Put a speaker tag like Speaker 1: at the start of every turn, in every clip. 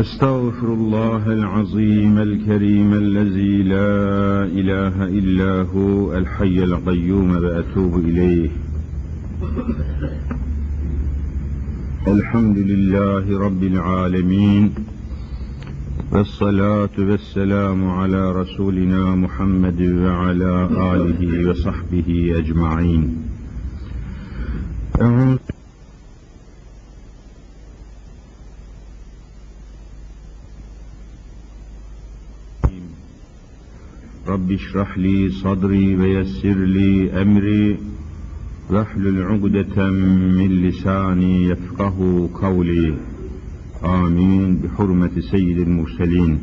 Speaker 1: أستغفر الله العظيم الكريم الذي لا إله إلا هو الحي القيوم وأتوب إليه. الحمد لله رب العالمين والصلاة والسلام على رسولنا محمد وعلى آله وصحبه أجمعين. أعوذ رب اشرح لي صدري ويسر لي أمري. واحلل عقدة من لساني يفقه قولي. آمين. بحرمة سيد المرسلين.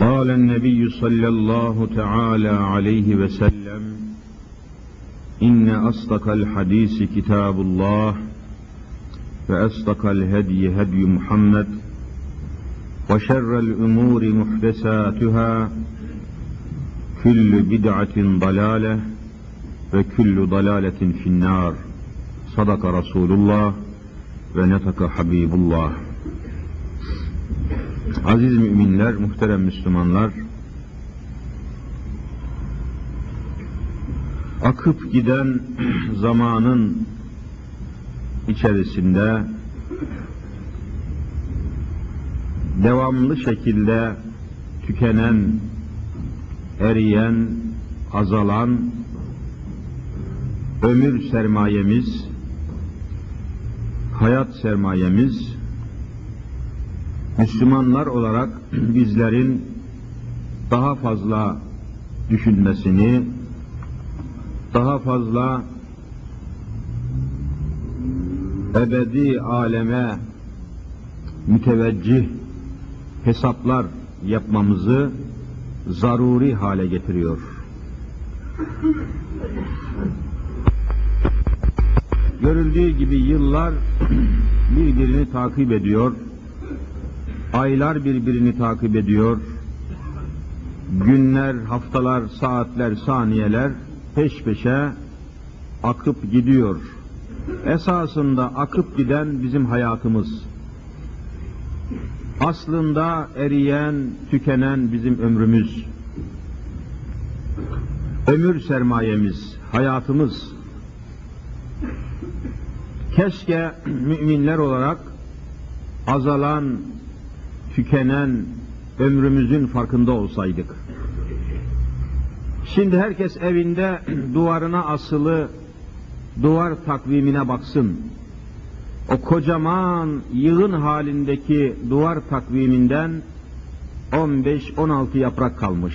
Speaker 1: قال النبي صلى الله تعالى عليه وسلم إن أصدق الحديث كتاب الله وأصدق الهدي هدي محمد وشر الأمور محدثاتها كل بدعة ضلالة وكل ضلالة في النار صدق رسول الله ونطق حبيب الله Aziz müminler, muhterem Müslümanlar, akıp giden zamanın içerisinde devamlı şekilde tükenen, eriyen, azalan ömür sermayemiz, hayat sermayemiz, Müslümanlar olarak bizlerin daha fazla düşünmesini, daha fazla ebedi aleme müteveccih hesaplar yapmamızı zaruri hale getiriyor. Görüldüğü gibi yıllar birbirini takip ediyor, aylar birbirini takip ediyor, günler, haftalar, saatler, saniyeler peş peşe akıp gidiyor. Esasında akıp giden bizim hayatımız aslında eriyen, tükenen bizim ömrümüz. Ömür sermayemiz, hayatımız. Keşke müminler olarak azalan, tükenen ömrümüzün farkında olsaydık. Şimdi herkes evinde duvarına asılı duvar takvimine baksın o kocaman yığın halindeki duvar takviminden 15-16 yaprak kalmış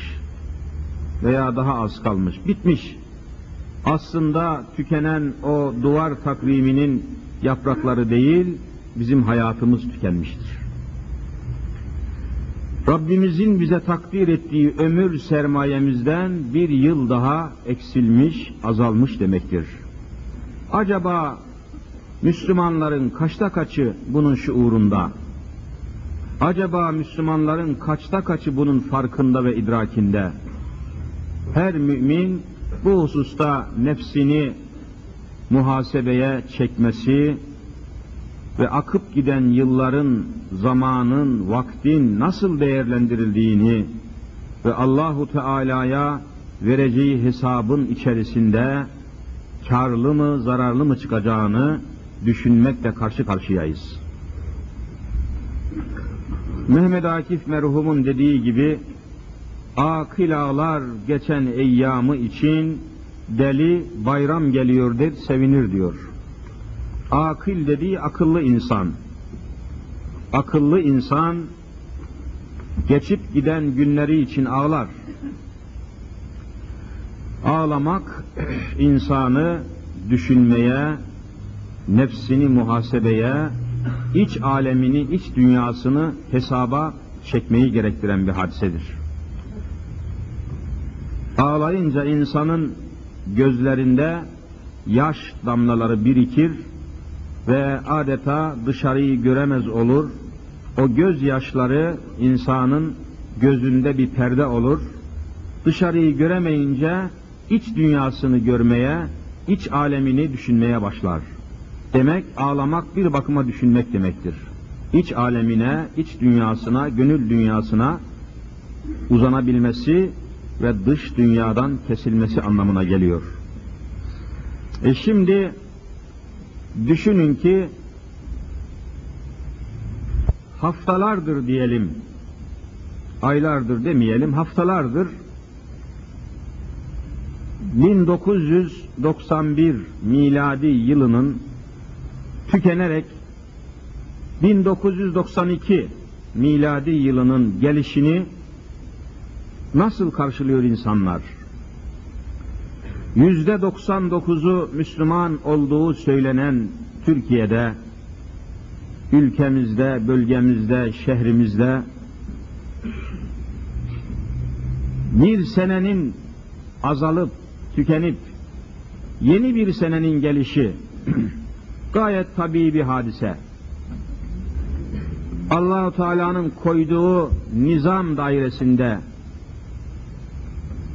Speaker 1: veya daha az kalmış, bitmiş. Aslında tükenen o duvar takviminin yaprakları değil, bizim hayatımız tükenmiştir. Rabbimizin bize takdir ettiği ömür sermayemizden bir yıl daha eksilmiş, azalmış demektir. Acaba Müslümanların kaçta kaçı bunun şuurunda? Acaba Müslümanların kaçta kaçı bunun farkında ve idrakinde? Her mümin bu hususta nefsini muhasebeye çekmesi ve akıp giden yılların, zamanın, vaktin nasıl değerlendirildiğini ve Allahu Teala'ya vereceği hesabın içerisinde karlı mı, zararlı mı çıkacağını düşünmekle karşı karşıyayız. Mehmet Akif merhumun dediği gibi akil ağlar geçen eyyamı için deli bayram geliyor der sevinir diyor. Akil dediği akıllı insan. Akıllı insan geçip giden günleri için ağlar. Ağlamak insanı düşünmeye, nefsini muhasebeye, iç alemini, iç dünyasını hesaba çekmeyi gerektiren bir hadisedir. Ağlayınca insanın gözlerinde yaş damlaları birikir ve adeta dışarıyı göremez olur. O gözyaşları insanın gözünde bir perde olur. Dışarıyı göremeyince iç dünyasını görmeye, iç alemini düşünmeye başlar. Demek ağlamak bir bakıma düşünmek demektir. İç alemine, iç dünyasına, gönül dünyasına uzanabilmesi ve dış dünyadan kesilmesi anlamına geliyor. E şimdi düşünün ki haftalardır diyelim, aylardır demeyelim, haftalardır 1991 miladi yılının tükenerek 1992 miladi yılının gelişini nasıl karşılıyor insanlar? Yüzde 99'u Müslüman olduğu söylenen Türkiye'de, ülkemizde, bölgemizde, şehrimizde bir senenin azalıp, tükenip yeni bir senenin gelişi gayet tabii bir hadise. Allahu Teala'nın koyduğu nizam dairesinde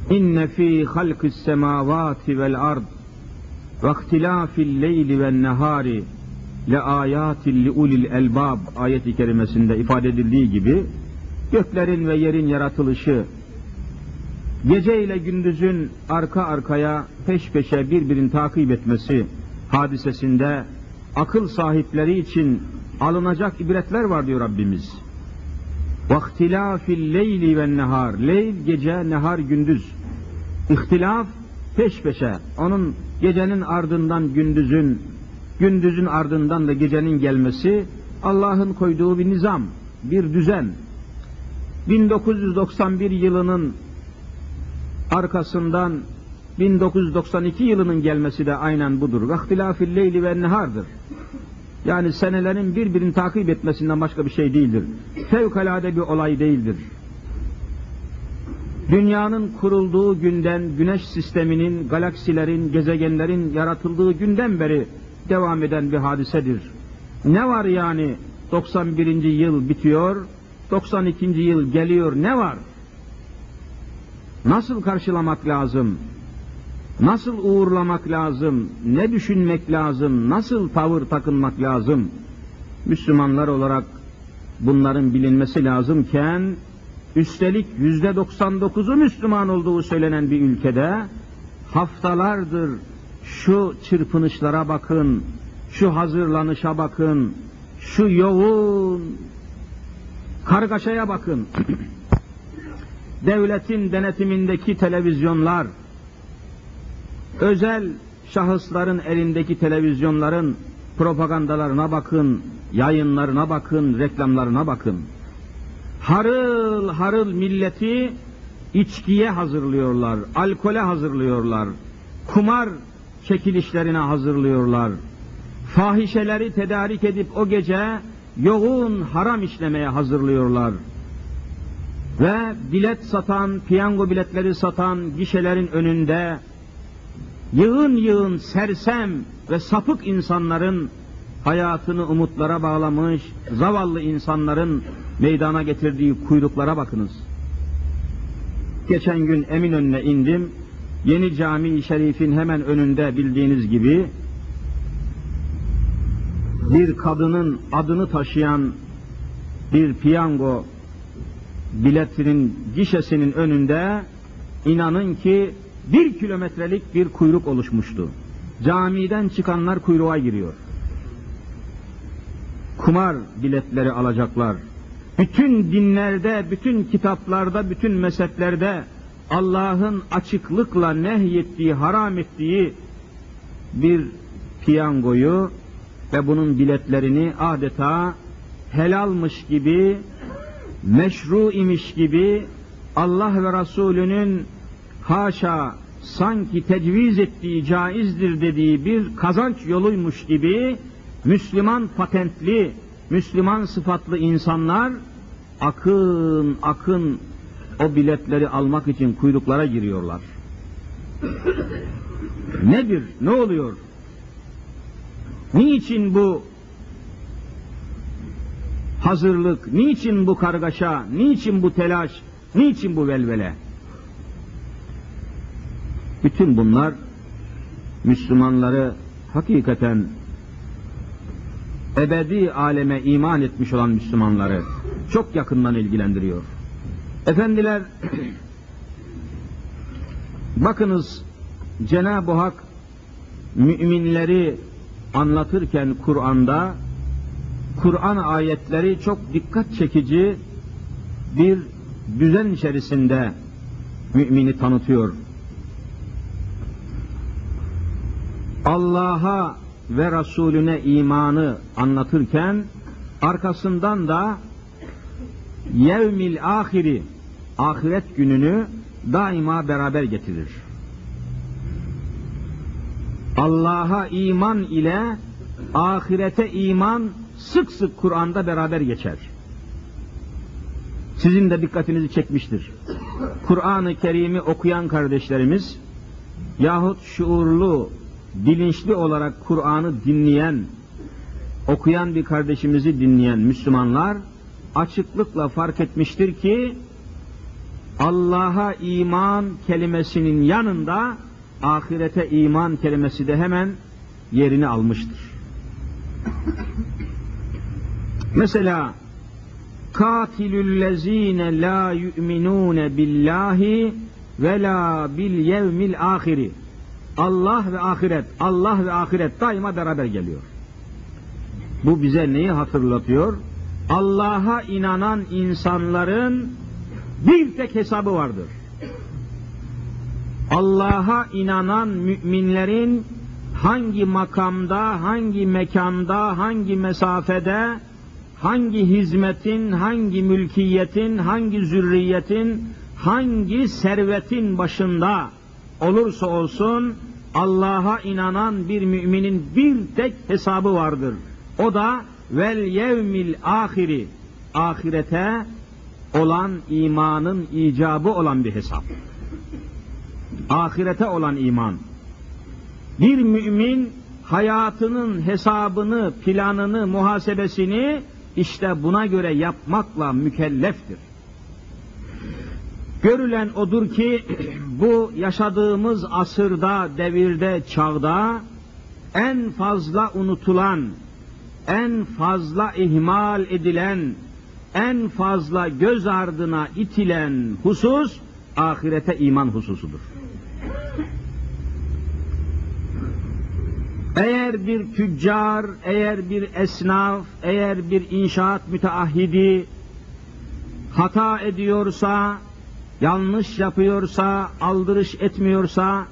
Speaker 1: İnne fi halqis semavati vel ard ve ihtilafil leyli ven nehari le ayatin li ulil elbab ayeti kerimesinde ifade edildiği gibi göklerin ve yerin yaratılışı gece ile gündüzün arka arkaya peş peşe birbirini takip etmesi hadisesinde akıl sahipleri için alınacak ibretler var diyor Rabbimiz. وَاخْتِلَافِ اللَّيْلِ وَالنَّهَارِ Leyl gece, nehar gündüz. İhtilaf peş peşe. Onun gecenin ardından gündüzün, gündüzün ardından da gecenin gelmesi Allah'ın koyduğu bir nizam, bir düzen. 1991 yılının arkasından 1992 yılının gelmesi de aynen budur. Vaktilafil leyli ve nehardır. Yani senelerin birbirini takip etmesinden başka bir şey değildir. Fevkalade bir olay değildir. Dünyanın kurulduğu günden, güneş sisteminin, galaksilerin, gezegenlerin yaratıldığı günden beri devam eden bir hadisedir. Ne var yani 91. yıl bitiyor, 92. yıl geliyor ne var? Nasıl karşılamak lazım? Nasıl uğurlamak lazım? Ne düşünmek lazım? Nasıl tavır takınmak lazım? Müslümanlar olarak bunların bilinmesi lazımken üstelik yüzde 99'u Müslüman olduğu söylenen bir ülkede haftalardır şu çırpınışlara bakın, şu hazırlanışa bakın, şu yoğun kargaşaya bakın. Devletin denetimindeki televizyonlar, özel şahısların elindeki televizyonların propagandalarına bakın, yayınlarına bakın, reklamlarına bakın. Harıl harıl milleti içkiye hazırlıyorlar, alkole hazırlıyorlar, kumar çekilişlerine hazırlıyorlar. Fahişeleri tedarik edip o gece yoğun haram işlemeye hazırlıyorlar. Ve bilet satan, piyango biletleri satan gişelerin önünde yığın yığın sersem ve sapık insanların hayatını umutlara bağlamış zavallı insanların meydana getirdiği kuyruklara bakınız. Geçen gün Eminönü'ne indim. Yeni cami-i şerifin hemen önünde bildiğiniz gibi bir kadının adını taşıyan bir piyango biletinin gişesinin önünde inanın ki bir kilometrelik bir kuyruk oluşmuştu. Camiden çıkanlar kuyruğa giriyor. Kumar biletleri alacaklar. Bütün dinlerde, bütün kitaplarda, bütün mezheplerde Allah'ın açıklıkla nehyettiği, haram ettiği bir piyangoyu ve bunun biletlerini adeta helalmış gibi, meşru imiş gibi Allah ve Resulünün haşa sanki tecviz ettiği caizdir dediği bir kazanç yoluymuş gibi Müslüman patentli, Müslüman sıfatlı insanlar akın akın o biletleri almak için kuyruklara giriyorlar. Nedir? Ne oluyor? Niçin bu hazırlık, niçin bu kargaşa, niçin bu telaş, niçin bu velvele? Bütün bunlar Müslümanları hakikaten ebedi aleme iman etmiş olan Müslümanları çok yakından ilgilendiriyor. Efendiler, bakınız Cenab-ı Hak müminleri anlatırken Kur'an'da Kur'an ayetleri çok dikkat çekici bir düzen içerisinde mümini tanıtıyor. Allah'a ve Resulüne imanı anlatırken arkasından da yevmil ahiri ahiret gününü daima beraber getirir. Allah'a iman ile ahirete iman sık sık Kur'an'da beraber geçer. Sizin de dikkatinizi çekmiştir. Kur'an-ı Kerim'i okuyan kardeşlerimiz yahut şuurlu, bilinçli olarak Kur'an'ı dinleyen, okuyan bir kardeşimizi dinleyen Müslümanlar açıklıkla fark etmiştir ki Allah'a iman kelimesinin yanında ahirete iman kelimesi de hemen yerini almıştır. Mesela katilüllezine la yu'minune billahi ve la bil yevmil ahiri Allah ve ahiret, Allah ve ahiret daima beraber geliyor. Bu bize neyi hatırlatıyor? Allah'a inanan insanların bir tek hesabı vardır. Allah'a inanan müminlerin hangi makamda, hangi mekanda, hangi mesafede, hangi hizmetin, hangi mülkiyetin, hangi zürriyetin, hangi servetin başında olursa olsun Allah'a inanan bir müminin bir tek hesabı vardır. O da vel yevmil ahiri ahirete olan imanın icabı olan bir hesap. Ahirete olan iman. Bir mümin hayatının hesabını, planını, muhasebesini işte buna göre yapmakla mükelleftir. Görülen odur ki bu yaşadığımız asırda, devirde, çağda en fazla unutulan, en fazla ihmal edilen, en fazla göz ardına itilen husus ahirete iman hususudur. Eğer bir tüccar, eğer bir esnaf, eğer bir inşaat müteahhidi hata ediyorsa, yanlış yapıyorsa, aldırış etmiyorsa,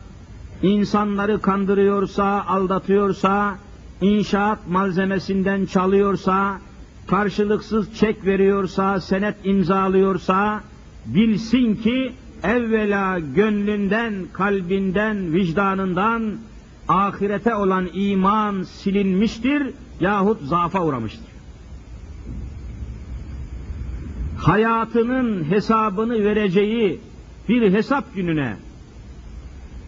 Speaker 1: insanları kandırıyorsa, aldatıyorsa, inşaat malzemesinden çalıyorsa, karşılıksız çek veriyorsa, senet imzalıyorsa, bilsin ki evvela gönlünden, kalbinden, vicdanından ahirete olan iman silinmiştir yahut zaafa uğramıştır. Hayatının hesabını vereceği bir hesap gününe,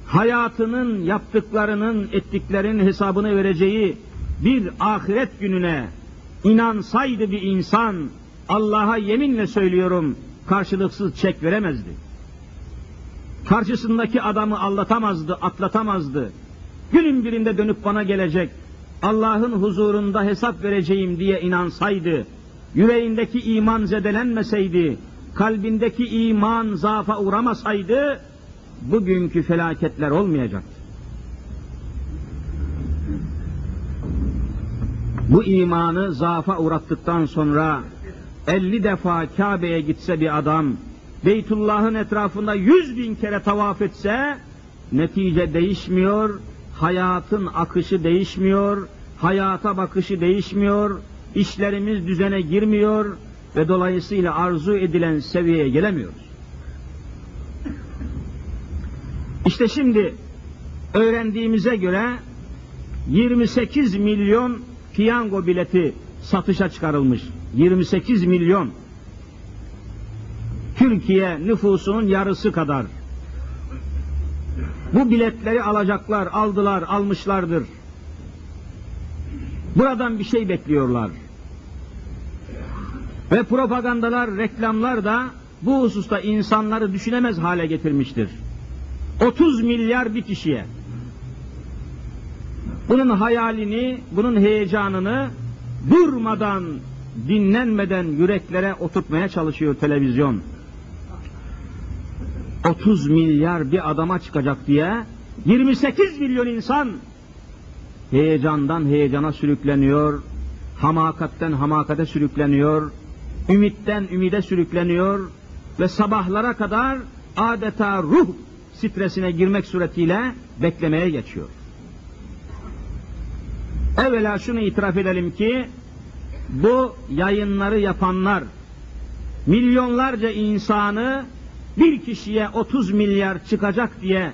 Speaker 1: hayatının yaptıklarının, ettiklerinin hesabını vereceği bir ahiret gününe inansaydı bir insan, Allah'a yeminle söylüyorum, karşılıksız çek veremezdi. Karşısındaki adamı aldatamazdı, atlatamazdı. Günün birinde dönüp bana gelecek, Allah'ın huzurunda hesap vereceğim diye inansaydı, yüreğindeki iman zedelenmeseydi, kalbindeki iman zaafa uğramasaydı, bugünkü felaketler olmayacaktı. Bu imanı zaafa uğrattıktan sonra 50 defa Kabe'ye gitse bir adam, Beytullah'ın etrafında yüz bin kere tavaf etse, netice değişmiyor, hayatın akışı değişmiyor, hayata bakışı değişmiyor, işlerimiz düzene girmiyor ve dolayısıyla arzu edilen seviyeye gelemiyoruz. İşte şimdi öğrendiğimize göre 28 milyon piyango bileti satışa çıkarılmış. 28 milyon. Türkiye nüfusunun yarısı kadar. Bu biletleri alacaklar, aldılar, almışlardır. Buradan bir şey bekliyorlar. Ve propagandalar, reklamlar da bu hususta insanları düşünemez hale getirmiştir. 30 milyar bir kişiye. Bunun hayalini, bunun heyecanını durmadan, dinlenmeden yüreklere oturtmaya çalışıyor televizyon. 30 milyar bir adama çıkacak diye 28 milyon insan heyecandan heyecana sürükleniyor, hamakatten hamakate sürükleniyor, ümitten ümide sürükleniyor ve sabahlara kadar adeta ruh stresine girmek suretiyle beklemeye geçiyor. Evvela şunu itiraf edelim ki bu yayınları yapanlar milyonlarca insanı bir kişiye 30 milyar çıkacak diye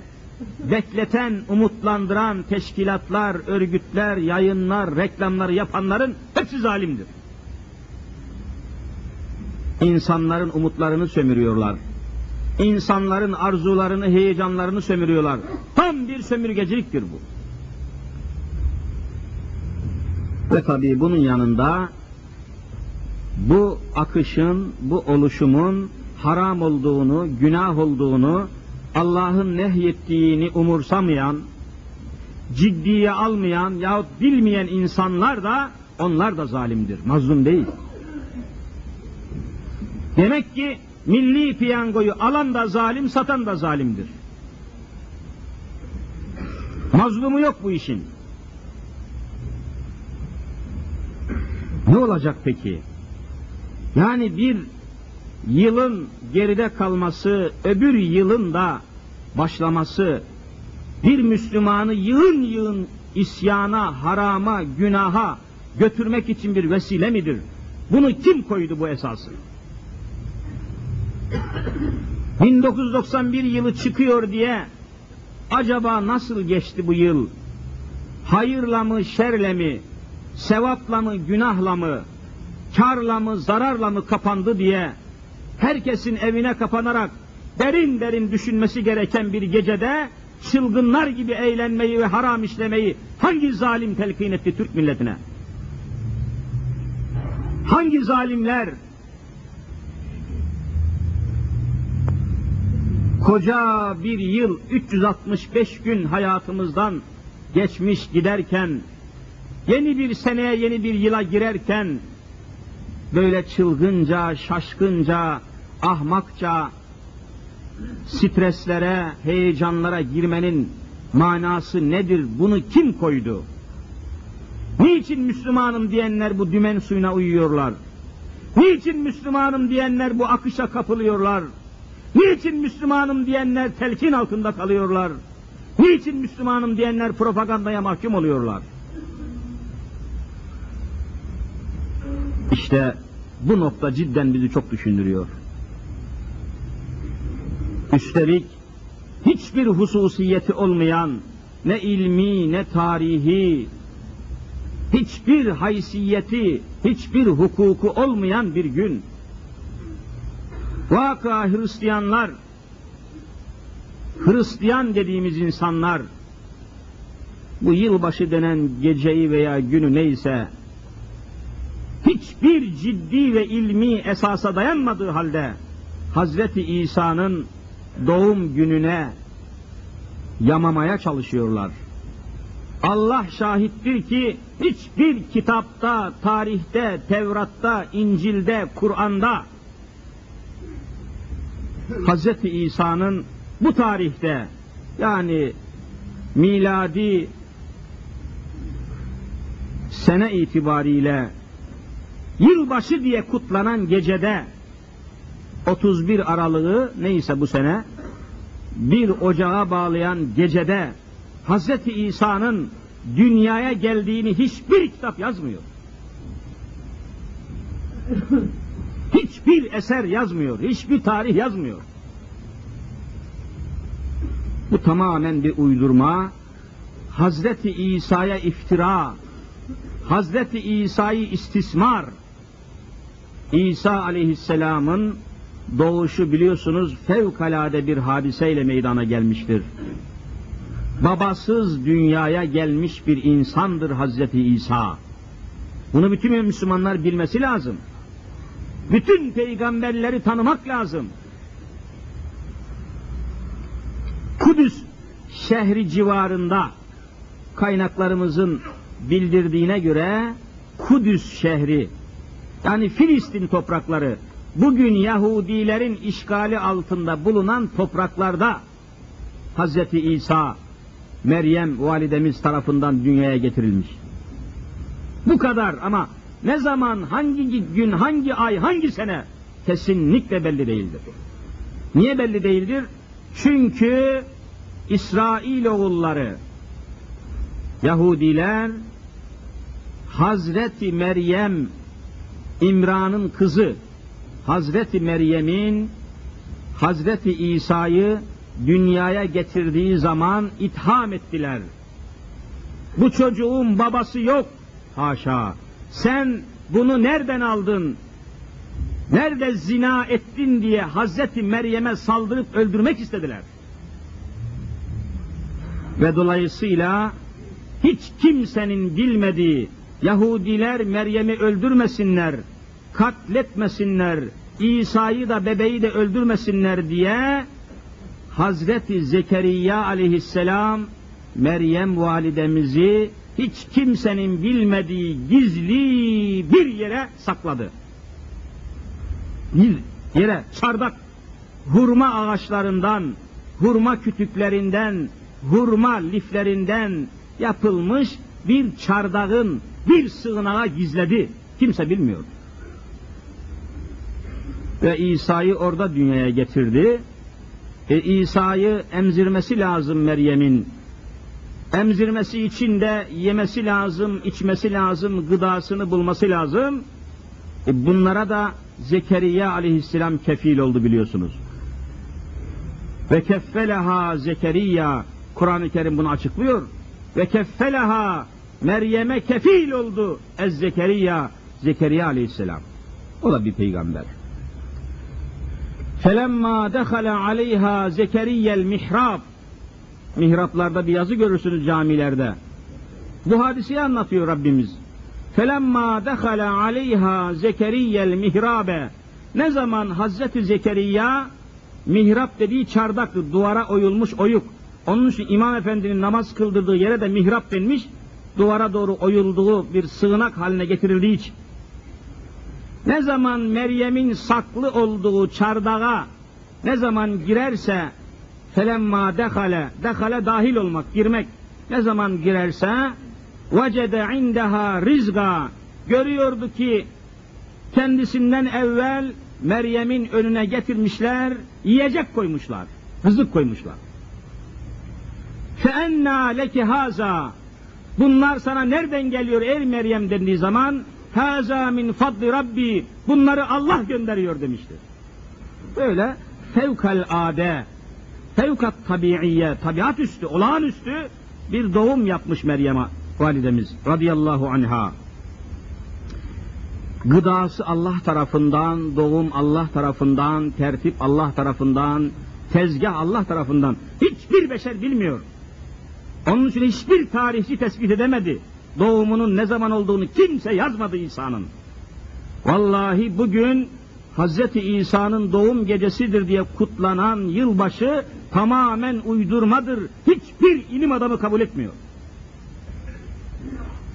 Speaker 1: bekleten, umutlandıran teşkilatlar, örgütler, yayınlar, reklamları yapanların hepsi zalimdir. İnsanların umutlarını sömürüyorlar. İnsanların arzularını, heyecanlarını sömürüyorlar. Tam bir sömürgeciliktir bu. Ve tabii bunun yanında bu akışın, bu oluşumun haram olduğunu, günah olduğunu, Allah'ın nehyettiğini umursamayan, ciddiye almayan yahut bilmeyen insanlar da onlar da zalimdir, mazlum değil. Demek ki milli piyangoyu alan da zalim, satan da zalimdir. Mazlumu yok bu işin. Ne olacak peki? Yani bir yılın geride kalması, öbür yılın da başlaması, bir Müslümanı yığın yığın isyana, harama, günaha götürmek için bir vesile midir? Bunu kim koydu bu esası? 1991 yılı çıkıyor diye acaba nasıl geçti bu yıl? Hayırla mı, şerle mi, sevapla mı, günahla mı, karla mı, zararla mı kapandı diye herkesin evine kapanarak derin derin düşünmesi gereken bir gecede çılgınlar gibi eğlenmeyi ve haram işlemeyi hangi zalim telkin etti Türk milletine? Hangi zalimler koca bir yıl 365 gün hayatımızdan geçmiş giderken yeni bir seneye yeni bir yıla girerken böyle çılgınca, şaşkınca, ahmakça streslere, heyecanlara girmenin manası nedir? Bunu kim koydu? Niçin Müslümanım diyenler bu dümen suyuna uyuyorlar? Niçin Müslümanım diyenler bu akışa kapılıyorlar? Niçin Müslümanım diyenler telkin altında kalıyorlar? Niçin Müslümanım diyenler propagandaya mahkum oluyorlar? İşte bu nokta cidden bizi çok düşündürüyor. Üstelik hiçbir hususiyeti olmayan ne ilmi ne tarihi hiçbir haysiyeti, hiçbir hukuku olmayan bir gün. Vaka Hristiyanlar, Hristiyan dediğimiz insanlar, bu yılbaşı denen geceyi veya günü neyse, hiçbir ciddi ve ilmi esasa dayanmadığı halde, Hazreti İsa'nın doğum gününe yamamaya çalışıyorlar. Allah şahittir ki hiçbir kitapta, tarihte, Tevrat'ta, İncil'de, Kur'an'da Hz. İsa'nın bu tarihte yani miladi sene itibariyle yılbaşı diye kutlanan gecede 31 Aralık'ı neyse bu sene bir ocağa bağlayan gecede Hz. İsa'nın dünyaya geldiğini hiçbir kitap yazmıyor. Hiçbir eser yazmıyor, hiçbir tarih yazmıyor. Bu tamamen bir uydurma, Hazreti İsa'ya iftira, Hazreti İsa'yı istismar, İsa aleyhisselamın doğuşu biliyorsunuz fevkalade bir hadiseyle meydana gelmiştir. Babasız dünyaya gelmiş bir insandır Hazreti İsa. Bunu bütün Müslümanlar bilmesi lazım. Bütün peygamberleri tanımak lazım. Kudüs şehri civarında kaynaklarımızın bildirdiğine göre Kudüs şehri, yani Filistin toprakları, bugün Yahudilerin işgali altında bulunan topraklarda Hazreti İsa, Meryem validemiz tarafından dünyaya getirilmiş. Bu kadar ama ne zaman, hangi gün, hangi ay, hangi sene kesinlikle belli değildir. Niye belli değildir? Çünkü İsrail oğulları, Yahudiler, Hazreti Meryem, İmran'ın kızı, Hazreti Meryem'in Hazreti İsa'yı dünyaya getirdiği zaman itham ettiler. Bu çocuğun babası yok. Haşa. Sen bunu nereden aldın? Nerede zina ettin diye Hazreti Meryem'e saldırıp öldürmek istediler. Ve dolayısıyla hiç kimsenin bilmediği Yahudiler Meryem'i öldürmesinler, katletmesinler, İsa'yı da bebeği de öldürmesinler diye Hazreti Zekeriya aleyhisselam Meryem validemizi hiç kimsenin bilmediği gizli bir yere sakladı. Bir yere çardak hurma ağaçlarından, hurma kütüklerinden, hurma liflerinden yapılmış bir çardağın bir sığınağa gizledi. Kimse bilmiyor. Ve İsa'yı orada dünyaya getirdi. E, İsa'yı emzirmesi lazım Meryem'in. Emzirmesi için de yemesi lazım, içmesi lazım, gıdasını bulması lazım. E, bunlara da Zekeriya aleyhisselam kefil oldu biliyorsunuz. Ve keffeleha Zekeriya Kur'an-ı Kerim bunu açıklıyor. Ve keffeleha Meryem'e kefil oldu Ez Zekeriya Zekeriya aleyhisselam. O da bir peygamber. Felemma dehale aleyha Zekeriyel mihrab Mihraplarda bir yazı görürsünüz camilerde. Bu hadiseyi anlatıyor Rabbimiz. Felemma dehale aleyha Zekeriyel mihrabe Ne zaman Hazreti Zekeriya mihrap dediği çardaktır, duvara oyulmuş oyuk. Onun için İmam Efendi'nin namaz kıldırdığı yere de mihrap denmiş, duvara doğru oyulduğu bir sığınak haline getirildiği için. Ne zaman Meryem'in saklı olduğu çardağa ne zaman girerse felemma dehale, dehale dahil olmak, girmek. Ne zaman girerse vecede indeha rizga görüyordu ki kendisinden evvel Meryem'in önüne getirmişler, yiyecek koymuşlar, rızık koymuşlar. Fe enna leki haza Bunlar sana nereden geliyor ey Meryem dendiği zaman Haza min fadli Rabbi bunları Allah gönderiyor demiştir. Böyle fevkal ade fevkat tabiiye tabiat üstü olağanüstü bir doğum yapmış Meryem'e validemiz radıyallahu anha. Gıdası Allah tarafından, doğum Allah tarafından, tertip Allah tarafından, tezgah Allah tarafından. Hiçbir beşer bilmiyor. Onun için hiçbir tarihçi tespit edemedi. Doğumunun ne zaman olduğunu kimse yazmadı İsa'nın. Vallahi bugün Hazreti İsa'nın doğum gecesidir diye kutlanan yılbaşı tamamen uydurmadır. Hiçbir ilim adamı kabul etmiyor.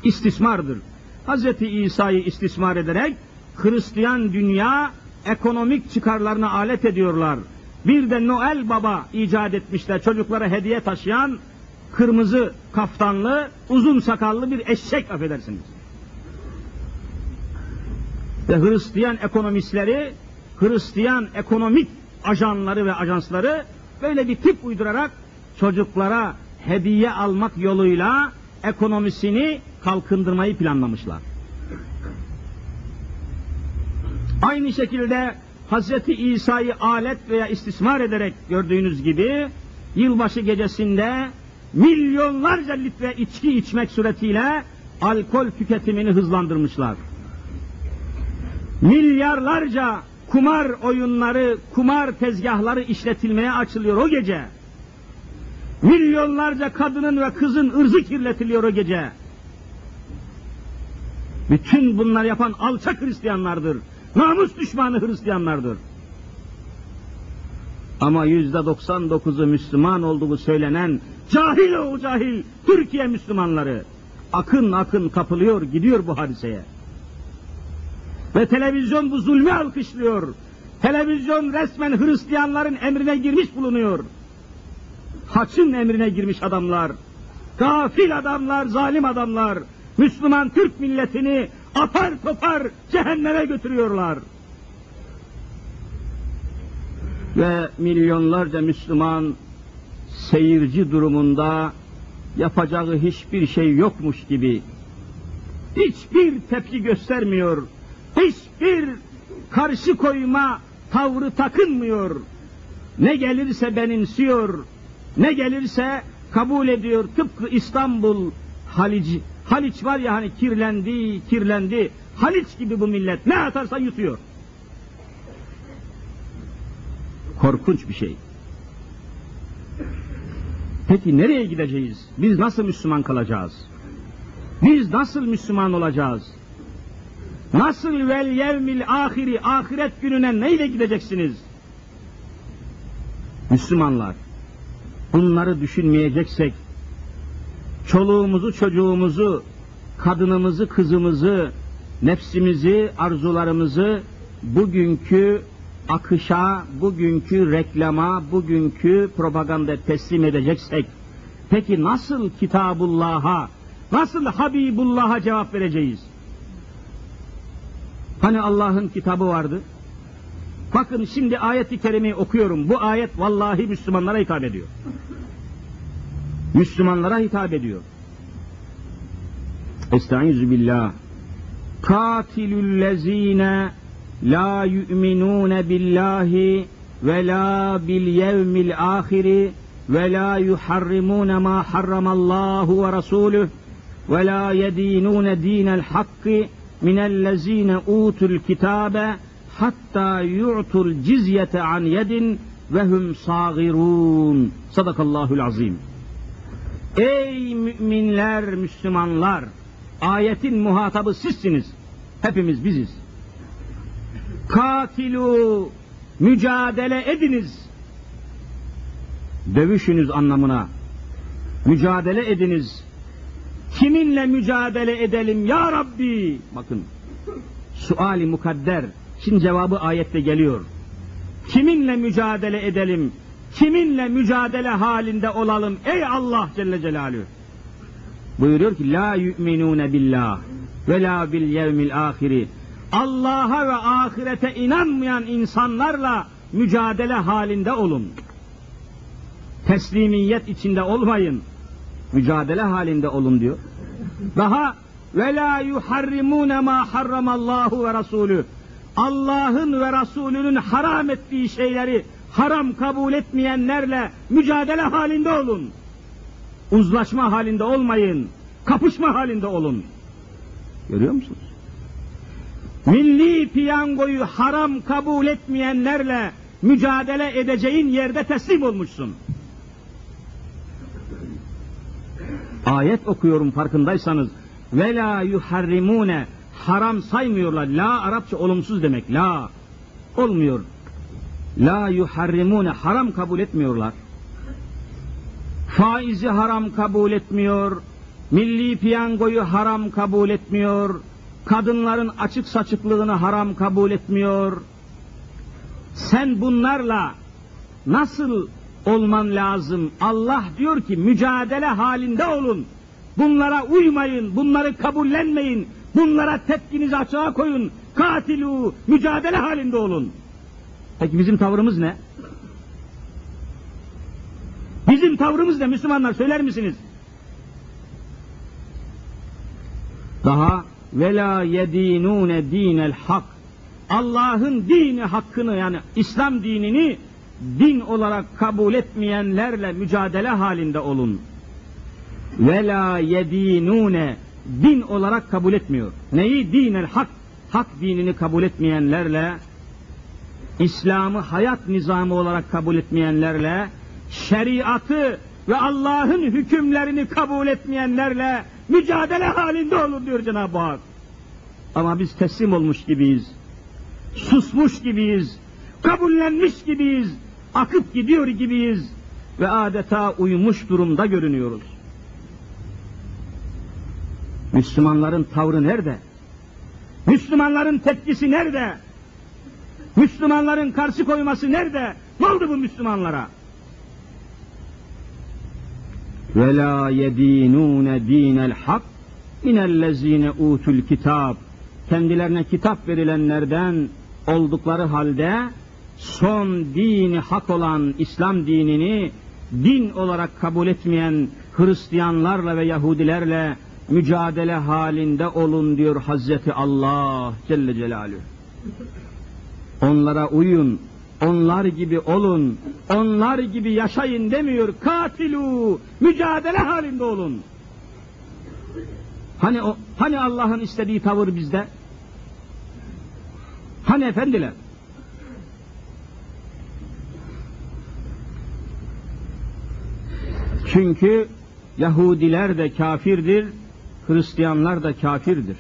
Speaker 1: İstismardır. Hazreti İsa'yı istismar ederek Hristiyan dünya ekonomik çıkarlarına alet ediyorlar. Bir de Noel Baba icat etmişler çocuklara hediye taşıyan kırmızı kaftanlı, uzun sakallı bir eşek affedersiniz. Ve Hristiyan ekonomistleri, Hristiyan ekonomik ajanları ve ajansları böyle bir tip uydurarak çocuklara hediye almak yoluyla ekonomisini kalkındırmayı planlamışlar. Aynı şekilde Hazreti İsa'yı alet veya istismar ederek gördüğünüz gibi yılbaşı gecesinde milyonlarca litre içki içmek suretiyle alkol tüketimini hızlandırmışlar. Milyarlarca kumar oyunları, kumar tezgahları işletilmeye açılıyor o gece. Milyonlarca kadının ve kızın ırzı kirletiliyor o gece. Bütün bunlar yapan alçak Hristiyanlardır. Namus düşmanı Hristiyanlardır. Ama yüzde 99'u Müslüman olduğu söylenen cahil o cahil Türkiye Müslümanları akın akın kapılıyor gidiyor bu hadiseye.
Speaker 2: Ve televizyon bu zulmü alkışlıyor. Televizyon resmen Hristiyanların emrine girmiş bulunuyor. Haçın emrine girmiş adamlar. Gafil adamlar, zalim adamlar. Müslüman Türk milletini apar topar cehenneme götürüyorlar. Ve milyonlarca Müslüman seyirci durumunda yapacağı hiçbir şey yokmuş gibi hiçbir tepki göstermiyor, hiçbir karşı koyma tavrı takınmıyor. Ne gelirse benimsiyor, ne gelirse kabul ediyor. Tıpkı İstanbul Haliç, Haliç var ya hani kirlendi, kirlendi. Haliç gibi bu millet ne atarsa yutuyor. Korkunç bir şey. Peki nereye gideceğiz? Biz nasıl Müslüman kalacağız? Biz nasıl Müslüman olacağız? Nasıl vel yevmil ahiri ahiret gününe neyle gideceksiniz? Müslümanlar, bunları düşünmeyeceksek, çoluğumuzu, çocuğumuzu, kadınımızı, kızımızı, nefsimizi, arzularımızı bugünkü akışa, bugünkü reklama, bugünkü propaganda teslim edeceksek, peki nasıl Kitabullah'a, nasıl Habibullah'a cevap vereceğiz? Hani Allah'ın kitabı vardı? Bakın şimdi ayeti kerimeyi okuyorum. Bu ayet vallahi Müslümanlara hitap ediyor. Müslümanlara hitap ediyor. Estaizu billah. Katilüllezine la yu'minune billahi ve la bil yevmil ahiri ve la yuharrimune ma harramallahu ve rasuluh ve la yedinune dinel hakkı minellezine utul kitabe hatta yu'tul cizyete an yedin ve hum sagirun. Sadakallahul azim. Ey müminler, Müslümanlar! Ayetin muhatabı sizsiniz. Hepimiz biziz. Katilu, mücadele ediniz. Dövüşünüz anlamına. Mücadele ediniz. Kiminle mücadele edelim ya Rabbi? Bakın, suali mukadder. Şimdi cevabı ayette geliyor. Kiminle mücadele edelim? Kiminle mücadele halinde olalım ey Allah Celle Celaluhu? Buyuruyor ki la yu'minune billah ve la bil yevmil ahiri. Allah'a ve ahirete inanmayan insanlarla mücadele halinde olun. Teslimiyet içinde olmayın. Mücadele halinde olun diyor. Daha ve la yuharrimune ma harramallahu ve rasulü. Allah'ın ve Resulünün haram ettiği şeyleri haram kabul etmeyenlerle mücadele halinde olun. Uzlaşma halinde olmayın. Kapışma halinde olun. Görüyor musunuz? Milli piyangoyu haram kabul etmeyenlerle mücadele edeceğin yerde teslim olmuşsun. Ayet okuyorum farkındaysanız. Ve la yuharrimune haram saymıyorlar. La Arapça olumsuz demek. La olmuyor. La yuharrimune haram kabul etmiyorlar. Faizi haram kabul etmiyor. Milli piyangoyu haram kabul etmiyor. Kadınların açık saçıklığını haram kabul etmiyor. Sen bunlarla nasıl olman lazım? Allah diyor ki mücadele halinde olun. Bunlara uymayın, bunları kabullenmeyin. Bunlara tepkinizi açığa koyun. Katilu, mücadele halinde olun. Peki bizim tavrımız ne? Bizim tavrımız ne Müslümanlar söyler misiniz? Daha ve la yedinune dinel hak. Allah'ın dini hakkını yani İslam dinini din olarak kabul etmeyenlerle mücadele halinde olun. Ve la yedinune din olarak kabul etmiyor. Neyi? Dinel hak. Hak dinini kabul etmeyenlerle İslam'ı hayat nizamı olarak kabul etmeyenlerle şeriatı ve Allah'ın hükümlerini kabul etmeyenlerle mücadele halinde olun diyor Cenab-ı Hak. Ama biz teslim olmuş gibiyiz. Susmuş gibiyiz. Kabullenmiş gibiyiz. Akıp gidiyor gibiyiz. Ve adeta uyumuş durumda görünüyoruz. Müslümanların tavrı nerede? Müslümanların tepkisi nerede? Müslümanların karşı koyması nerede? Ne oldu bu Müslümanlara? Ve la yedinune dinel hak minellezine utul kitab. Kendilerine kitap verilenlerden oldukları halde son dini hak olan İslam dinini din olarak kabul etmeyen Hristiyanlarla ve Yahudilerle mücadele halinde olun diyor Hazreti Allah Celle Celaluhu. Onlara uyun, onlar gibi olun, onlar gibi yaşayın demiyor. Katilu, mücadele halinde olun. Hani o, hani Allah'ın istediği tavır bizde? Hani efendiler? Çünkü Yahudiler de kafirdir, Hristiyanlar da kafirdir.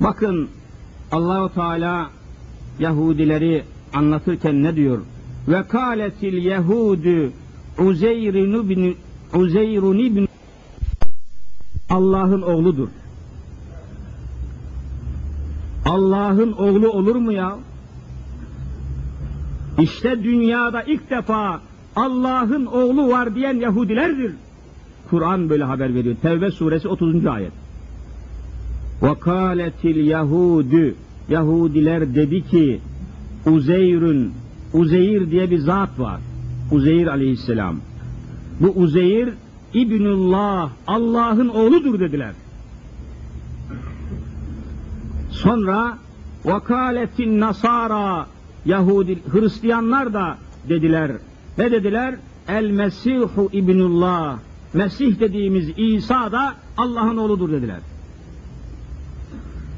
Speaker 2: Bakın Allahu Teala Yahudileri anlatırken ne diyor? Ve kâletil yehudu Uzeyrun ibn Uzeyrun ibn Allah'ın oğludur. Allah'ın oğlu olur mu ya? İşte dünyada ilk defa Allah'ın oğlu var diyen Yahudilerdir. Kur'an böyle haber veriyor. Tevbe suresi 30. ayet. Vakaletil Yahudü Yahudiler dedi ki Uzeyr'ün Uzeyr diye bir zat var. Uzeyr aleyhisselam. Bu Uzeyr İbnullah Allah'ın oğludur dediler. Sonra vakaletin nasara Yahudi Hristiyanlar da dediler ne dediler? El Mesihu İbnullah. Mesih dediğimiz İsa da Allah'ın oğludur dediler.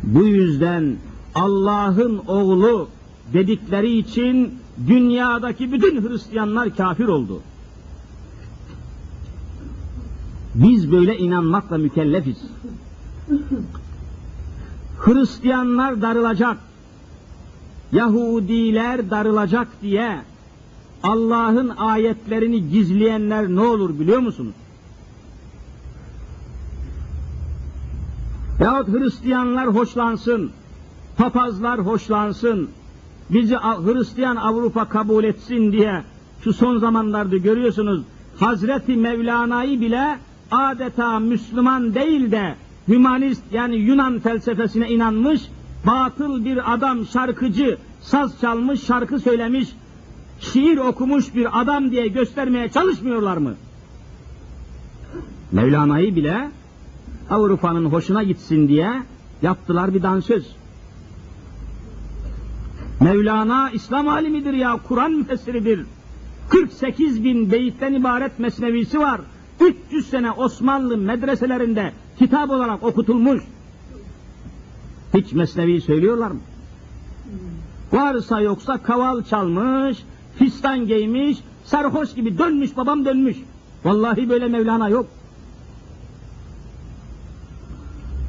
Speaker 2: Bu yüzden Allah'ın oğlu dedikleri için dünyadaki bütün Hristiyanlar kafir oldu. Biz böyle inanmakla mükellefiz. Hristiyanlar darılacak, Yahudiler darılacak diye Allah'ın ayetlerini gizleyenler ne olur biliyor musunuz? Yahut Hristiyanlar hoşlansın, papazlar hoşlansın, bizi Hristiyan Avrupa kabul etsin diye şu son zamanlarda görüyorsunuz Hazreti Mevlana'yı bile adeta Müslüman değil de hümanist yani Yunan felsefesine inanmış batıl bir adam şarkıcı saz çalmış şarkı söylemiş şiir okumuş bir adam diye göstermeye çalışmıyorlar mı? Mevlana'yı bile Avrupa'nın hoşuna gitsin diye yaptılar bir dansöz. Mevlana İslam alimidir ya, Kur'an müfessiridir. 48 bin beyitten ibaret mesnevisi var. 300 sene Osmanlı medreselerinde kitap olarak okutulmuş. Hiç mesnevi söylüyorlar mı? Varsa yoksa kaval çalmış, fistan giymiş, sarhoş gibi dönmüş babam dönmüş. Vallahi böyle Mevlana yok.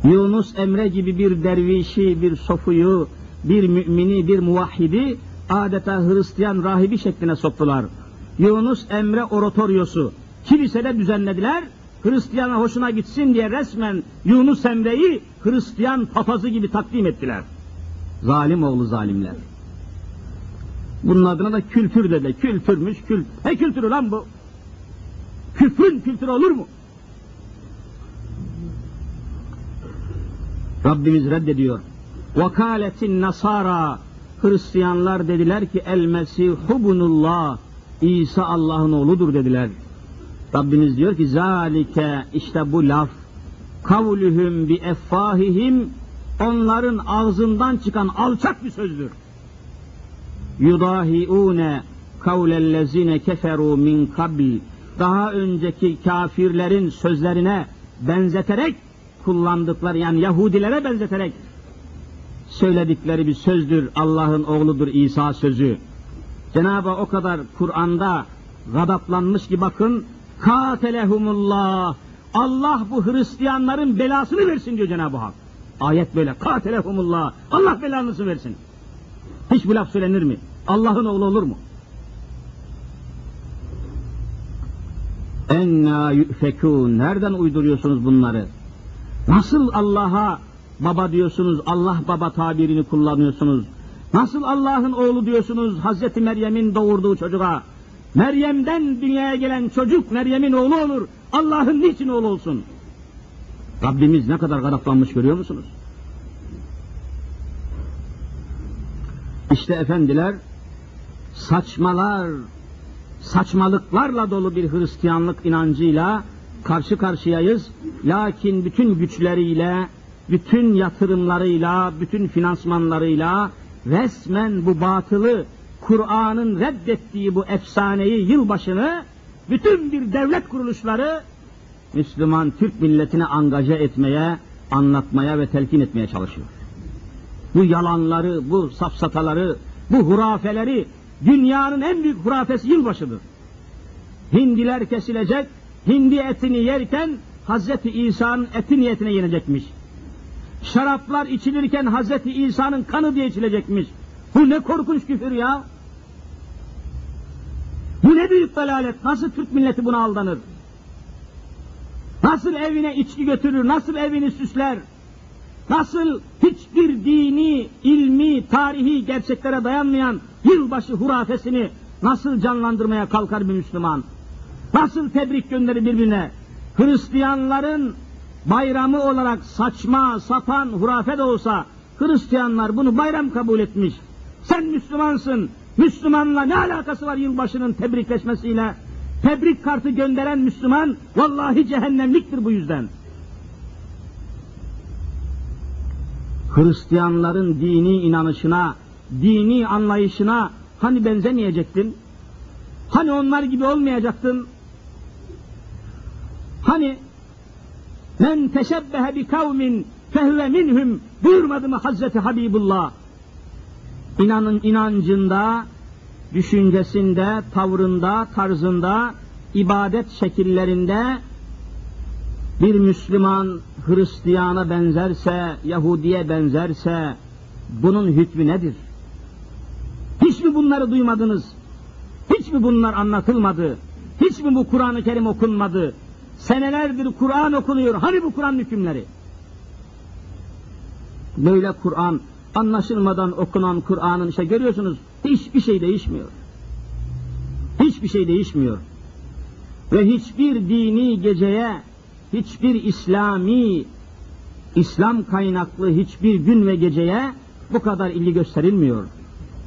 Speaker 2: Yunus Emre gibi bir dervişi, bir sofuyu, bir mümini, bir muvahhidi adeta Hristiyan rahibi şekline soktular. Yunus Emre oratoryosu kilisede düzenlediler. Hristiyana hoşuna gitsin diye resmen Yunus Emre'yi Hristiyan papazı gibi takdim ettiler. Zalim oğlu zalimler. Bunun adına da kültür dedi. Kültürmüş, kült. Ne kültürü lan bu? Küfrün kültürü olur mu? Rabbimiz reddediyor. Vakaletin nasara Hristiyanlar dediler ki el Mesihu bunullah İsa Allah'ın oğludur dediler. Rabbimiz diyor ki zalike işte bu laf kavluhum bi effahihim onların ağzından çıkan alçak bir sözdür. Yudahiune kavlellezine keferu min kabil daha önceki kafirlerin sözlerine benzeterek kullandıkları yani Yahudilere benzeterek söyledikleri bir sözdür. Allah'ın oğludur İsa sözü. Cenab-ı o kadar Kur'an'da gadaplanmış ki bakın katelehumullah Allah bu Hristiyanların belasını versin diyor Cenab-ı Hak. Ayet böyle katelehumullah Allah belanızı versin. Hiç bu laf söylenir mi? Allah'ın oğlu olur mu? Enna yüfekûn. Nereden uyduruyorsunuz bunları? Nasıl Allah'a baba diyorsunuz, Allah baba tabirini kullanıyorsunuz? Nasıl Allah'ın oğlu diyorsunuz Hazreti Meryem'in doğurduğu çocuğa? Meryem'den dünyaya gelen çocuk Meryem'in oğlu olur. Allah'ın niçin oğlu olsun? Rabbimiz ne kadar gadaplanmış görüyor musunuz? İşte efendiler saçmalar, saçmalıklarla dolu bir Hristiyanlık inancıyla karşı karşıyayız. Lakin bütün güçleriyle, bütün yatırımlarıyla, bütün finansmanlarıyla resmen bu batılı Kur'an'ın reddettiği bu efsaneyi yılbaşını bütün bir devlet kuruluşları Müslüman Türk milletine angaja etmeye, anlatmaya ve telkin etmeye çalışıyor. Bu yalanları, bu safsataları, bu hurafeleri dünyanın en büyük hurafesi yılbaşıdır. Hindiler kesilecek, hindi etini yerken Hazreti İsa'nın eti niyetine yenecekmiş. Şaraplar içilirken Hazreti İsa'nın kanı diye içilecekmiş. Bu ne korkunç küfür ya! Bu ne büyük dalalet! Nasıl Türk milleti buna aldanır? Nasıl evine içki götürür, nasıl evini süsler? Nasıl hiçbir dini, ilmi, tarihi gerçeklere dayanmayan yılbaşı hurafesini nasıl canlandırmaya kalkar bir Müslüman? Nasıl tebrik gönderir birbirine? Hristiyanların bayramı olarak saçma, sapan, hurafe de olsa Hristiyanlar bunu bayram kabul etmiş. Sen Müslümansın. Müslümanla ne alakası var yılbaşının tebrikleşmesiyle? Tebrik kartı gönderen Müslüman vallahi cehennemliktir bu yüzden. Hristiyanların dini inanışına, dini anlayışına hani benzemeyecektin? Hani onlar gibi olmayacaktın? Hani men teşebbehe bi kavmin fehve minhum buyurmadı mı Hazreti Habibullah? İnanın inancında, düşüncesinde, tavrında, tarzında, ibadet şekillerinde bir Müslüman Hristiyana benzerse, Yahudiye benzerse bunun hükmü nedir? Hiç mi bunları duymadınız? Hiç mi bunlar anlatılmadı? Hiç mi bu Kur'an-ı Kerim okunmadı? Senelerdir Kur'an okunuyor. Hani bu Kur'an hükümleri? Böyle Kur'an anlaşılmadan okunan Kur'an'ın işte görüyorsunuz hiçbir şey değişmiyor. Hiçbir şey değişmiyor. Ve hiçbir dini geceye, hiçbir İslami, İslam kaynaklı hiçbir gün ve geceye bu kadar ilgi gösterilmiyor.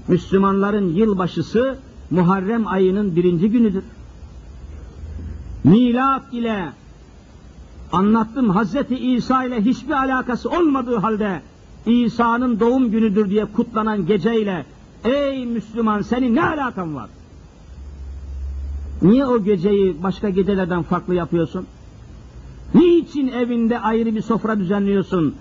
Speaker 2: Müslümanların yılbaşısı Muharrem ayının birinci günüdür. Milat ile anlattım Hazreti İsa ile hiçbir alakası olmadığı halde İsa'nın doğum günüdür diye kutlanan geceyle ey Müslüman senin ne alakan var? Niye o geceyi başka gecelerden farklı yapıyorsun? Niçin evinde ayrı bir sofra düzenliyorsun?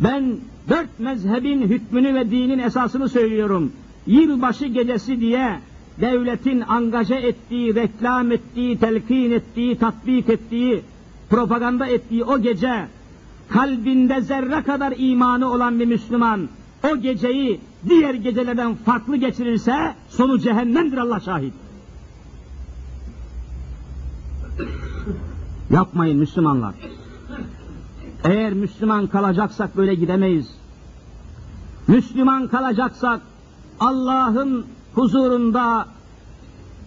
Speaker 2: Ben dört mezhebin hükmünü ve dinin esasını söylüyorum. Yılbaşı gecesi diye devletin angaja ettiği, reklam ettiği, telkin ettiği, tatbik ettiği, propaganda ettiği o gece kalbinde zerre kadar imanı olan bir Müslüman o geceyi diğer gecelerden farklı geçirirse sonu cehennemdir Allah şahit. Yapmayın Müslümanlar. Eğer Müslüman kalacaksak böyle gidemeyiz. Müslüman kalacaksak Allah'ın huzurunda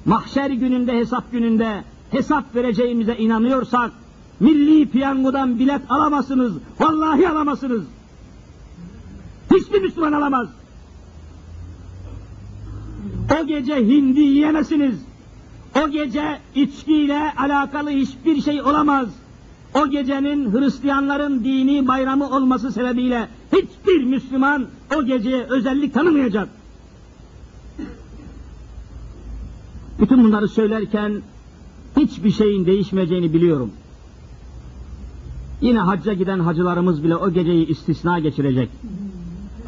Speaker 2: mahşer gününde hesap gününde hesap vereceğimize inanıyorsak milli piyangodan bilet alamazsınız. Vallahi alamazsınız. Hiçbir Müslüman alamaz. O gece hindi yiyemezsiniz. O gece içkiyle alakalı hiçbir şey olamaz. O gecenin Hristiyanların dini bayramı olması sebebiyle hiçbir Müslüman o geceye özellik tanımayacak. Bütün bunları söylerken hiçbir şeyin değişmeyeceğini biliyorum. Yine hacca giden hacılarımız bile o geceyi istisna geçirecek.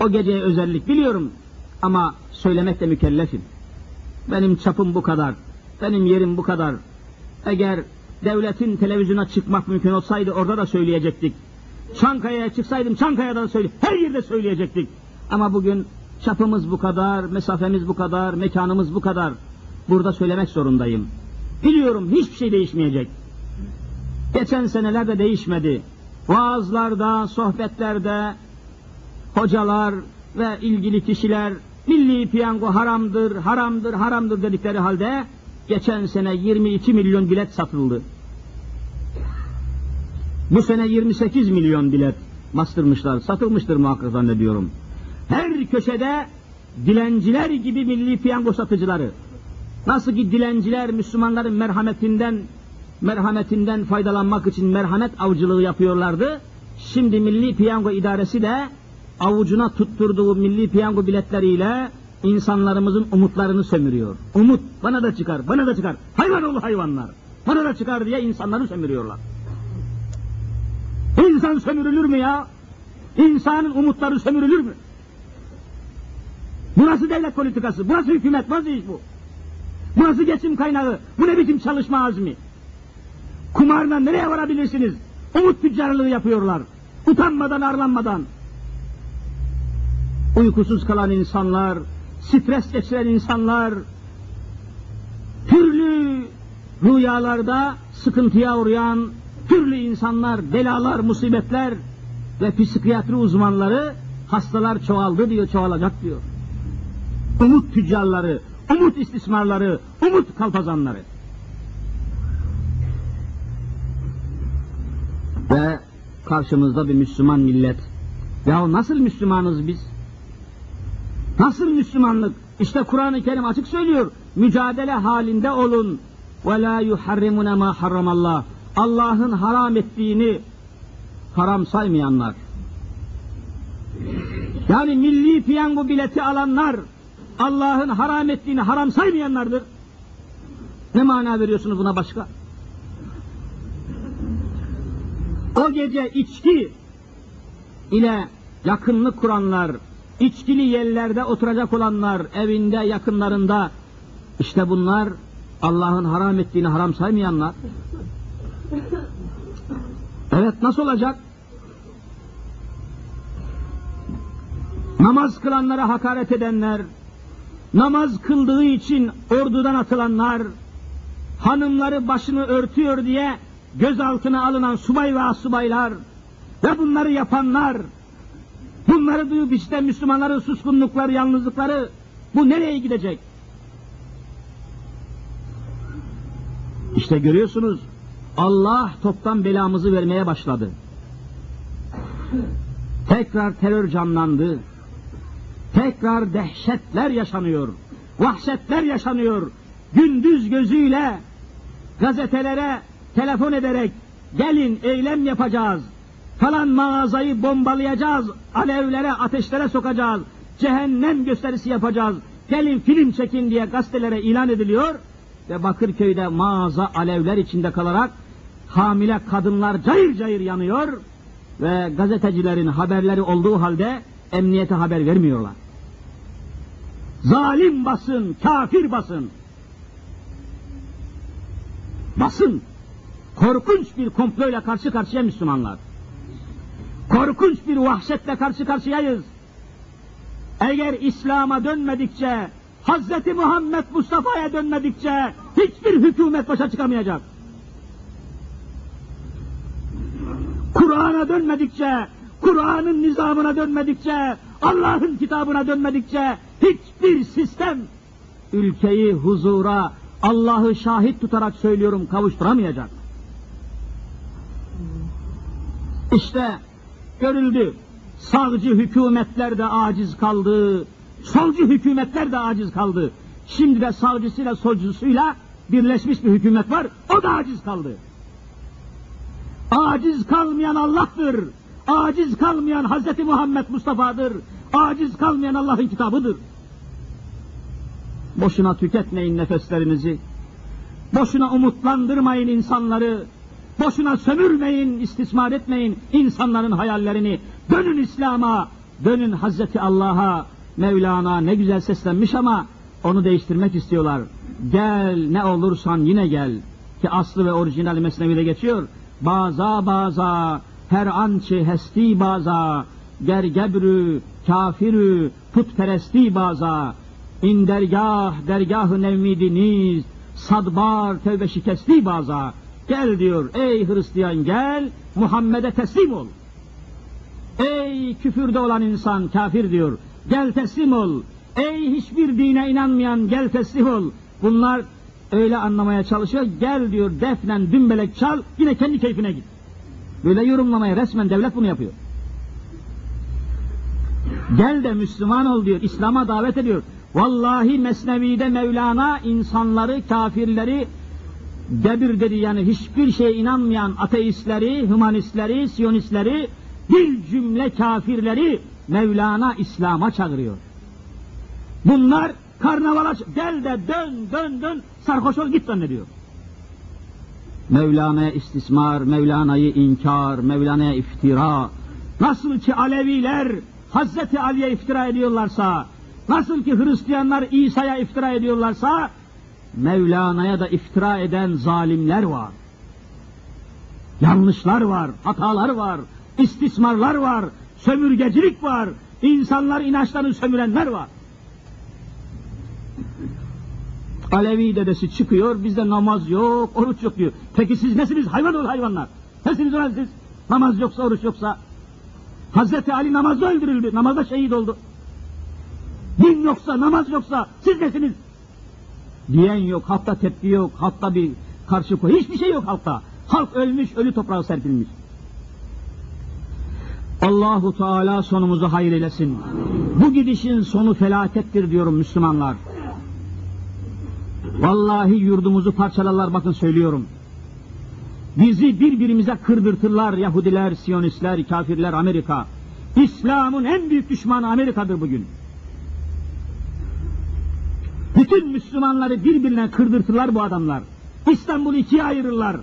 Speaker 2: O geceye özellik biliyorum ama söylemekle mükellefim. Benim çapım bu kadar, benim yerim bu kadar. Eğer devletin televizyona çıkmak mümkün olsaydı orada da söyleyecektik. Çankaya'ya çıksaydım Çankaya'da da söyle, her yerde söyleyecektik. Ama bugün çapımız bu kadar, mesafemiz bu kadar, mekanımız bu kadar. Burada söylemek zorundayım. Biliyorum hiçbir şey değişmeyecek. Geçen senelerde değişmedi. vaazlarda, sohbetlerde hocalar ve ilgili kişiler milli piyango haramdır, haramdır, haramdır dedikleri halde geçen sene 22 milyon bilet satıldı. Bu sene 28 milyon bilet bastırmışlar, satılmıştır muhakkak zannediyorum. Her köşede dilenciler gibi milli piyango satıcıları. Nasıl ki dilenciler Müslümanların merhametinden merhametinden faydalanmak için merhamet avcılığı yapıyorlardı. Şimdi Milli Piyango İdaresi de avucuna tutturduğu milli piyango biletleriyle insanlarımızın umutlarını sömürüyor. Umut bana da çıkar, bana da çıkar. Hayvan oğlu hayvanlar. Bana da çıkar diye insanları sömürüyorlar. İnsan sömürülür mü ya? İnsanın umutları sömürülür mü? Bu nasıl devlet politikası? Bu nasıl hükümet? Bu nasıl iş bu? Bu nasıl geçim kaynağı? Bu ne biçim çalışma azmi? Kumarla nereye varabilirsiniz? Umut tüccarlığı yapıyorlar. Utanmadan, arlanmadan. Uykusuz kalan insanlar, stres geçiren insanlar, türlü rüyalarda sıkıntıya uğrayan türlü insanlar, belalar, musibetler ve psikiyatri uzmanları hastalar çoğaldı diyor, çoğalacak diyor. Umut tüccarları, umut istismarları, umut kalpazanları. Ve karşımızda bir Müslüman millet. Ya nasıl Müslümanız biz? Nasıl Müslümanlık? İşte Kur'an-ı Kerim açık söylüyor. Mücadele halinde olun. Ve la yuharrimune ma harramallah. Allah'ın haram ettiğini haram saymayanlar. Yani milli piyango bileti alanlar Allah'ın haram ettiğini haram saymayanlardır. Ne mana veriyorsunuz buna başka? O gece içki ile yakınlık kuranlar, içkili yerlerde oturacak olanlar, evinde, yakınlarında, işte bunlar Allah'ın haram ettiğini haram saymayanlar. Evet nasıl olacak? Namaz kılanlara hakaret edenler, namaz kıldığı için ordudan atılanlar, hanımları başını örtüyor diye gözaltına alınan subay ve asubaylar ve bunları yapanlar, bunları duyup işte Müslümanların suskunlukları, yalnızlıkları, bu nereye gidecek? İşte görüyorsunuz, Allah toptan belamızı vermeye başladı. Tekrar terör canlandı. Tekrar dehşetler yaşanıyor. Vahşetler yaşanıyor. Gündüz gözüyle gazetelere telefon ederek gelin eylem yapacağız. Falan mağazayı bombalayacağız. Alevlere, ateşlere sokacağız. Cehennem gösterisi yapacağız. Gelin film çekin diye gazetelere ilan ediliyor. Ve Bakırköy'de mağaza alevler içinde kalarak hamile kadınlar cayır cayır yanıyor ve gazetecilerin haberleri olduğu halde emniyete haber vermiyorlar. Zalim basın, kafir basın. Basın. Korkunç bir komployla karşı karşıya Müslümanlar. Korkunç bir vahşetle karşı karşıyayız. Eğer İslam'a dönmedikçe, Hazreti Muhammed Mustafa'ya dönmedikçe hiçbir hükümet başa çıkamayacak. Kur'an'a dönmedikçe, Kur'an'ın nizamına dönmedikçe, Allah'ın kitabına dönmedikçe hiçbir sistem ülkeyi huzura, Allah'ı şahit tutarak söylüyorum kavuşturamayacak. İşte görüldü. Sağcı hükümetler de aciz kaldı. Solcu hükümetler de aciz kaldı. Şimdi de sağcısıyla solcusuyla birleşmiş bir hükümet var. O da aciz kaldı. Aciz kalmayan Allah'tır. Aciz kalmayan Hazreti Muhammed Mustafa'dır. Aciz kalmayan Allah'ın kitabıdır. Boşuna tüketmeyin nefeslerinizi. Boşuna umutlandırmayın insanları. Boşuna sömürmeyin, istismar etmeyin insanların hayallerini. Dönün İslam'a, dönün Hazreti Allah'a. Mevlana ne güzel seslenmiş ama onu değiştirmek istiyorlar. Gel ne olursan yine gel. Ki aslı ve orijinal mesnevide geçiyor. Baza baza, her ançı hesti baza, gergebrü, kafirü, putperesti baza, in dergah, dergah nevmidiniz, sadbar tevbe şikesti baza, Gel diyor ey Hristiyan gel Muhammed'e teslim ol. Ey küfürde olan insan kafir diyor. Gel teslim ol. Ey hiçbir dine inanmayan gel teslim ol. Bunlar öyle anlamaya çalışıyor. Gel diyor defnen dümbelek çal yine kendi keyfine git. Böyle yorumlamaya resmen devlet bunu yapıyor. Gel de Müslüman ol diyor. İslam'a davet ediyor. Vallahi Mesnevi'de Mevlana insanları, kafirleri debir dedi yani hiçbir şeye inanmayan ateistleri, hümanistleri, siyonistleri, bir cümle kafirleri Mevlana İslam'a çağırıyor. Bunlar karnavala gel de dön dön dön sarhoş ol git zannediyor. Mevlana'ya istismar, Mevlana'yı inkar, Mevlana'ya iftira. Nasıl ki Aleviler Hazreti Ali'ye iftira ediyorlarsa, nasıl ki Hristiyanlar İsa'ya iftira ediyorlarsa, Mevlana'ya da iftira eden zalimler var. Yanlışlar var, hatalar var, istismarlar var, sömürgecilik var, insanlar inançlarını sömürenler var. Alevi dedesi çıkıyor, bizde namaz yok, oruç yok diyor. Peki siz nesiniz? Hayvan ol hayvanlar. Nesiniz ulan siz? Namaz yoksa, oruç yoksa. Hazreti Ali namazda öldürüldü, namazda şehit oldu. Din yoksa, namaz yoksa, siz nesiniz? Diyen yok, halkta tepki yok, halkta bir karşı koy, hiçbir şey yok halkta. Halk ölmüş, ölü toprağa serpilmiş. Allahu Teala sonumuzu hayır eylesin. Bu gidişin sonu felakettir diyorum Müslümanlar. Vallahi yurdumuzu parçalarlar bakın söylüyorum. Bizi birbirimize kırdırtırlar Yahudiler, Siyonistler, kafirler, Amerika. İslam'ın en büyük düşmanı Amerika'dır bugün. Bütün Müslümanları birbirine kırdırtırlar bu adamlar. İstanbul'u ikiye ayırırlar.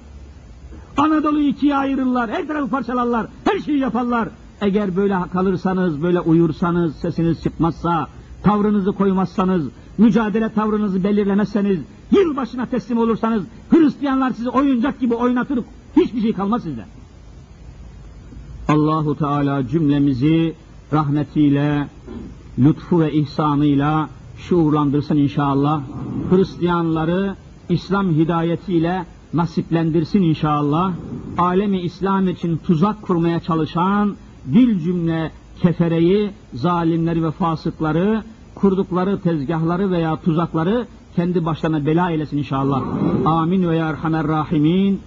Speaker 2: Anadolu'yu ikiye ayırırlar. Her tarafı parçalarlar. Her şeyi yaparlar. Eğer böyle kalırsanız, böyle uyursanız, sesiniz çıkmazsa, tavrınızı koymazsanız, mücadele tavrınızı belirlemezseniz, yılbaşına teslim olursanız, Hristiyanlar sizi oyuncak gibi oynatır, hiçbir şey kalmaz sizde. Allahu Teala cümlemizi rahmetiyle, lütfu ve ihsanıyla şuurlandırsın inşallah. Hristiyanları İslam hidayetiyle nasiplendirsin inşallah. Alemi İslam için tuzak kurmaya çalışan bir cümle kefereyi, zalimleri ve fasıkları, kurdukları tezgahları veya tuzakları kendi başlarına bela eylesin inşallah. Amin ve ya Rahimin.